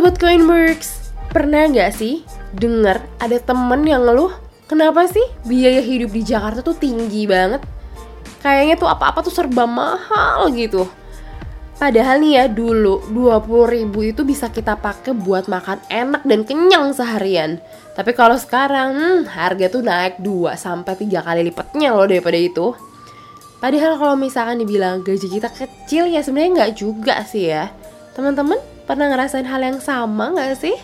Sobat Coinworks, pernah nggak sih denger ada temen yang ngeluh kenapa sih biaya hidup di Jakarta tuh tinggi banget? Kayaknya tuh apa-apa tuh serba mahal gitu. Padahal nih ya dulu 20 ribu itu bisa kita pakai buat makan enak dan kenyang seharian. Tapi kalau sekarang hmm, harga tuh naik 2 sampai 3 kali lipatnya loh daripada itu. Padahal kalau misalkan dibilang gaji kita kecil ya sebenarnya nggak juga sih ya. Teman-teman pernah ngerasain hal yang sama nggak sih?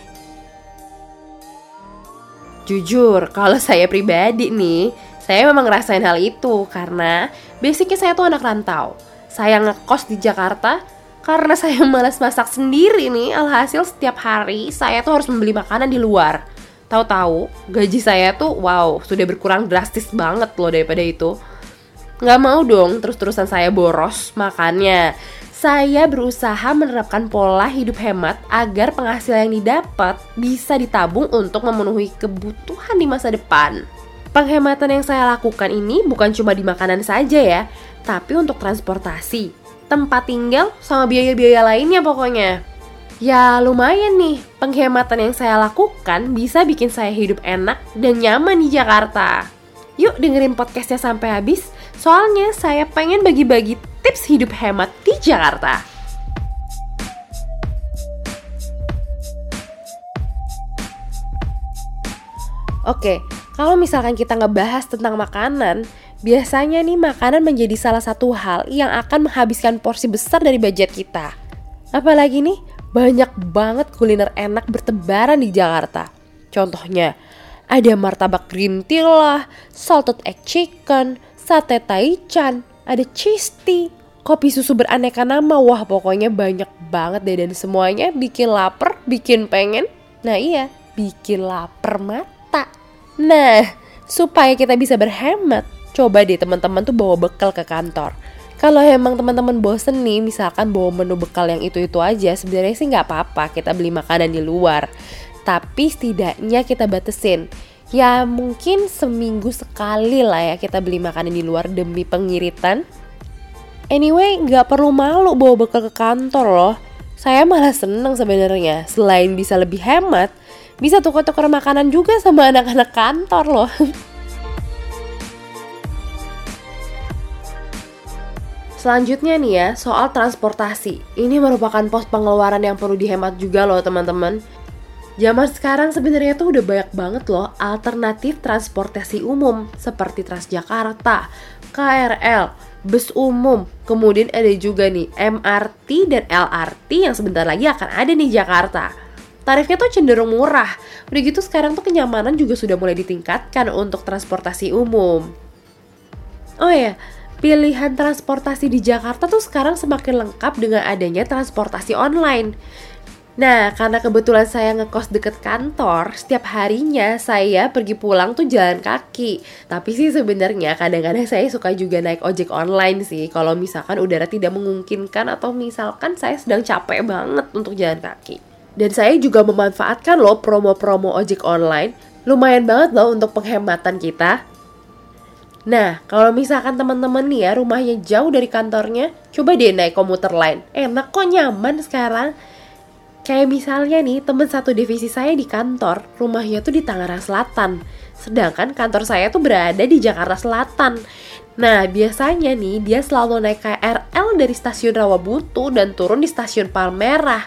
Jujur, kalau saya pribadi nih, saya memang ngerasain hal itu karena basicnya saya tuh anak rantau. Saya ngekos di Jakarta karena saya malas masak sendiri nih. Alhasil setiap hari saya tuh harus membeli makanan di luar. Tahu-tahu gaji saya tuh wow sudah berkurang drastis banget loh daripada itu. Nggak mau dong terus-terusan saya boros makannya saya berusaha menerapkan pola hidup hemat agar penghasilan yang didapat bisa ditabung untuk memenuhi kebutuhan di masa depan. Penghematan yang saya lakukan ini bukan cuma di makanan saja ya, tapi untuk transportasi, tempat tinggal, sama biaya-biaya lainnya pokoknya. Ya lumayan nih, penghematan yang saya lakukan bisa bikin saya hidup enak dan nyaman di Jakarta. Yuk dengerin podcastnya sampai habis, soalnya saya pengen bagi-bagi tips hidup hemat di Jakarta. Oke, kalau misalkan kita ngebahas tentang makanan, Biasanya nih makanan menjadi salah satu hal yang akan menghabiskan porsi besar dari budget kita. Apalagi nih, banyak banget kuliner enak bertebaran di Jakarta. Contohnya, ada martabak green tea lah, salted egg chicken, sate taichan, ada cheese tea, kopi susu beraneka nama. Wah, pokoknya banyak banget deh dan semuanya bikin lapar, bikin pengen. Nah iya, bikin lapar mata. Nah, supaya kita bisa berhemat, coba deh teman-teman tuh bawa bekal ke kantor. Kalau emang teman-teman bosen nih, misalkan bawa menu bekal yang itu-itu aja, sebenarnya sih nggak apa-apa kita beli makanan di luar. Tapi setidaknya kita batesin. Ya mungkin seminggu sekali lah ya kita beli makanan di luar demi pengiritan. Anyway, nggak perlu malu bawa bekal ke kantor loh. Saya malah seneng sebenarnya. Selain bisa lebih hemat, bisa tukar-tukar makanan juga sama anak-anak kantor loh. Selanjutnya nih ya, soal transportasi. Ini merupakan pos pengeluaran yang perlu dihemat juga loh teman-teman. Zaman sekarang sebenarnya tuh udah banyak banget loh alternatif transportasi umum seperti Transjakarta, KRL, bus umum, kemudian ada juga nih MRT dan LRT yang sebentar lagi akan ada di Jakarta. Tarifnya tuh cenderung murah. Udah gitu sekarang tuh kenyamanan juga sudah mulai ditingkatkan untuk transportasi umum. Oh ya, pilihan transportasi di Jakarta tuh sekarang semakin lengkap dengan adanya transportasi online. Nah, karena kebetulan saya ngekos deket kantor, setiap harinya saya pergi pulang tuh jalan kaki. Tapi sih sebenarnya kadang-kadang saya suka juga naik ojek online sih kalau misalkan udara tidak memungkinkan atau misalkan saya sedang capek banget untuk jalan kaki. Dan saya juga memanfaatkan loh promo-promo ojek online. Lumayan banget loh untuk penghematan kita. Nah, kalau misalkan teman-teman nih ya rumahnya jauh dari kantornya, coba deh naik komuter lain. Enak kok nyaman sekarang. Kayak misalnya nih, temen satu divisi saya di kantor, rumahnya tuh di Tangerang Selatan. Sedangkan kantor saya tuh berada di Jakarta Selatan. Nah, biasanya nih dia selalu naik KRL dari stasiun Rawabutu dan turun di stasiun Palmerah.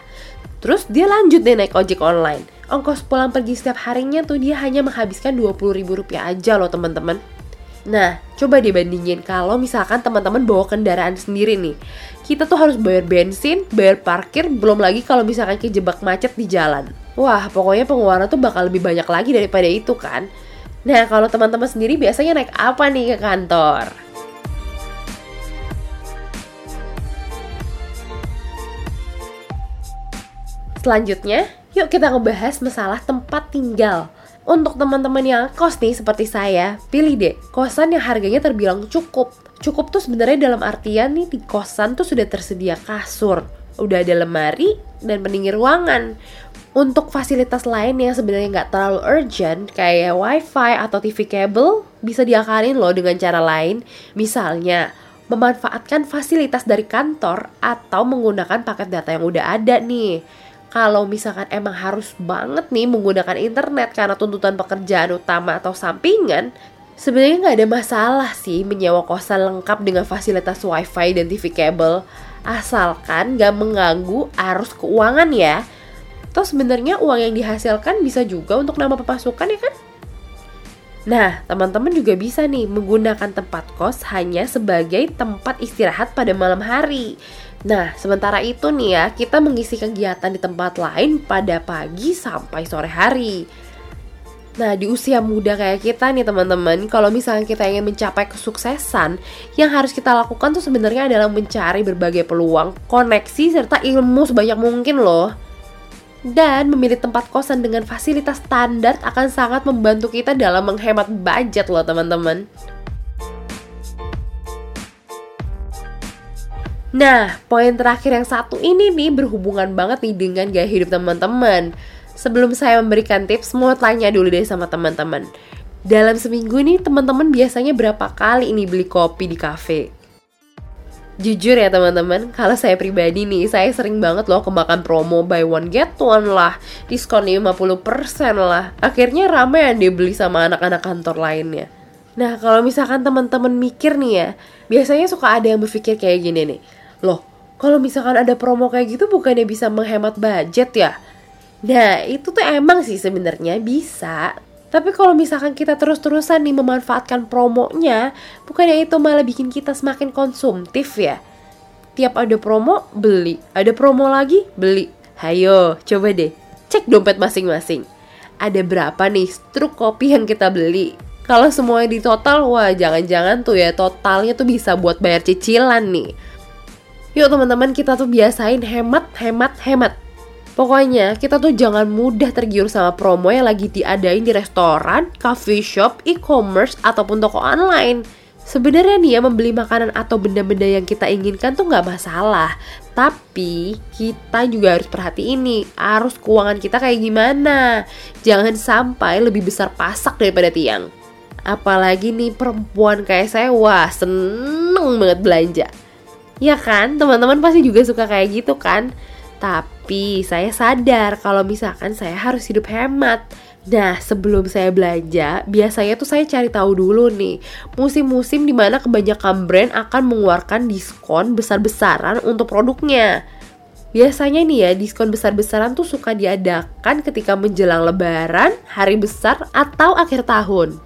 Terus dia lanjut deh naik ojek online. Ongkos pulang pergi setiap harinya tuh dia hanya menghabiskan 20 ribu rupiah aja loh teman-teman. Nah, coba dibandingin kalau misalkan teman-teman bawa kendaraan sendiri nih. Kita tuh harus bayar bensin, bayar parkir, belum lagi kalau misalkan kejebak macet di jalan. Wah, pokoknya pengeluaran tuh bakal lebih banyak lagi daripada itu kan. Nah, kalau teman-teman sendiri biasanya naik apa nih ke kantor? Selanjutnya, yuk kita ngebahas masalah tempat tinggal. Untuk teman-teman yang kos nih seperti saya, pilih deh kosan yang harganya terbilang cukup. Cukup tuh sebenarnya dalam artian nih di kosan tuh sudah tersedia kasur, udah ada lemari dan pendingin ruangan. Untuk fasilitas lain yang sebenarnya nggak terlalu urgent kayak wifi atau TV kabel bisa diakalin loh dengan cara lain. Misalnya memanfaatkan fasilitas dari kantor atau menggunakan paket data yang udah ada nih. Kalau misalkan emang harus banget nih menggunakan internet karena tuntutan pekerjaan utama atau sampingan, sebenarnya nggak ada masalah sih menyewa kosan lengkap dengan fasilitas wifi dan TV kabel, asalkan nggak mengganggu arus keuangan ya. Toh sebenarnya uang yang dihasilkan bisa juga untuk nama pemasukan ya kan? Nah, teman-teman juga bisa nih menggunakan tempat kos hanya sebagai tempat istirahat pada malam hari. Nah, sementara itu nih ya, kita mengisi kegiatan di tempat lain pada pagi sampai sore hari. Nah, di usia muda kayak kita nih teman-teman, kalau misalnya kita ingin mencapai kesuksesan, yang harus kita lakukan tuh sebenarnya adalah mencari berbagai peluang, koneksi, serta ilmu sebanyak mungkin loh. Dan memilih tempat kosan dengan fasilitas standar akan sangat membantu kita dalam menghemat budget loh teman-teman. Nah, poin terakhir yang satu ini nih berhubungan banget nih dengan gaya hidup teman-teman. Sebelum saya memberikan tips, mau tanya dulu deh sama teman-teman. Dalam seminggu ini teman-teman biasanya berapa kali ini beli kopi di kafe? Jujur ya teman-teman, kalau saya pribadi nih, saya sering banget loh kemakan promo buy one get one lah, diskon 50% lah. Akhirnya rame yang dibeli sama anak-anak kantor lainnya. Nah, kalau misalkan teman-teman mikir nih ya, biasanya suka ada yang berpikir kayak gini nih. Loh, kalau misalkan ada promo kayak gitu bukannya bisa menghemat budget ya? Nah, itu tuh emang sih sebenarnya bisa, tapi kalau misalkan kita terus-terusan nih memanfaatkan promonya, bukannya itu malah bikin kita semakin konsumtif ya? Tiap ada promo, beli. Ada promo lagi, beli. Hayo, coba deh. Cek dompet masing-masing. Ada berapa nih struk kopi yang kita beli? Kalau semuanya di total, wah jangan-jangan tuh ya totalnya tuh bisa buat bayar cicilan nih. Yuk teman-teman kita tuh biasain hemat, hemat, hemat Pokoknya kita tuh jangan mudah tergiur sama promo yang lagi diadain di restoran, coffee shop, e-commerce, ataupun toko online. Sebenarnya nih ya membeli makanan atau benda-benda yang kita inginkan tuh nggak masalah. Tapi kita juga harus perhatiin nih arus keuangan kita kayak gimana. Jangan sampai lebih besar pasak daripada tiang. Apalagi nih perempuan kayak saya, wah seneng banget belanja. Ya kan, teman-teman pasti juga suka kayak gitu kan. Tapi saya sadar kalau misalkan saya harus hidup hemat. Nah, sebelum saya belanja, biasanya tuh saya cari tahu dulu nih, musim-musim di mana kebanyakan brand akan mengeluarkan diskon besar-besaran untuk produknya. Biasanya nih ya, diskon besar-besaran tuh suka diadakan ketika menjelang lebaran, hari besar, atau akhir tahun.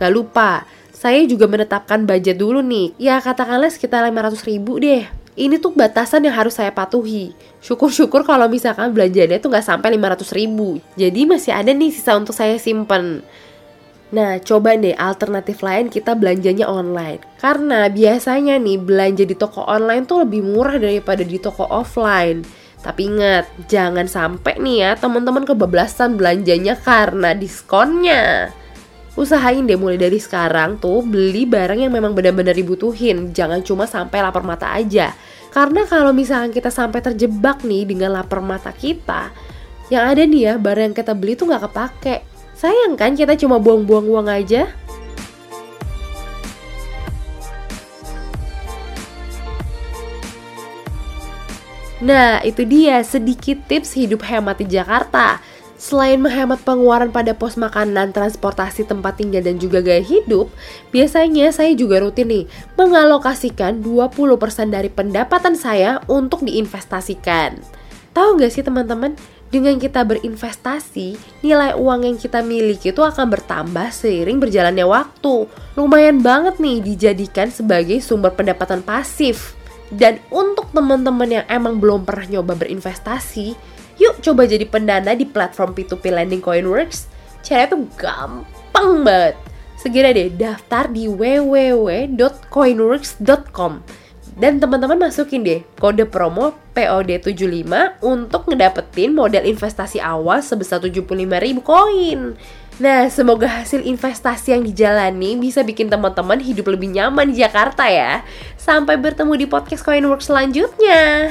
Gak lupa, saya juga menetapkan budget dulu nih. Ya katakanlah sekitar 500 ribu deh ini tuh batasan yang harus saya patuhi. Syukur-syukur kalau misalkan belanjanya tuh nggak sampai 500 ribu. Jadi masih ada nih sisa untuk saya simpen. Nah, coba deh alternatif lain kita belanjanya online. Karena biasanya nih belanja di toko online tuh lebih murah daripada di toko offline. Tapi ingat, jangan sampai nih ya teman-teman kebablasan belanjanya karena diskonnya usahain deh mulai dari sekarang tuh beli barang yang memang benar-benar dibutuhin. Jangan cuma sampai lapar mata aja. Karena kalau misalkan kita sampai terjebak nih dengan lapar mata kita yang ada nih ya barang yang kita beli tuh nggak kepake. Sayang kan kita cuma buang-buang uang aja? Nah, itu dia sedikit tips hidup hemat di Jakarta. Selain menghemat pengeluaran pada pos makanan, transportasi tempat tinggal dan juga gaya hidup, biasanya saya juga rutin nih mengalokasikan 20% dari pendapatan saya untuk diinvestasikan. Tahu nggak sih teman-teman, dengan kita berinvestasi, nilai uang yang kita miliki itu akan bertambah seiring berjalannya waktu. Lumayan banget nih dijadikan sebagai sumber pendapatan pasif. Dan untuk teman-teman yang emang belum pernah nyoba berinvestasi, Yuk coba jadi pendana di platform P2P lending Coinworks. Caranya tuh gampang banget. Segera deh daftar di www.coinworks.com dan teman-teman masukin deh kode promo POD75 untuk ngedapetin modal investasi awal sebesar 75.000 koin. Nah, semoga hasil investasi yang dijalani bisa bikin teman-teman hidup lebih nyaman di Jakarta ya. Sampai bertemu di podcast Coinworks selanjutnya.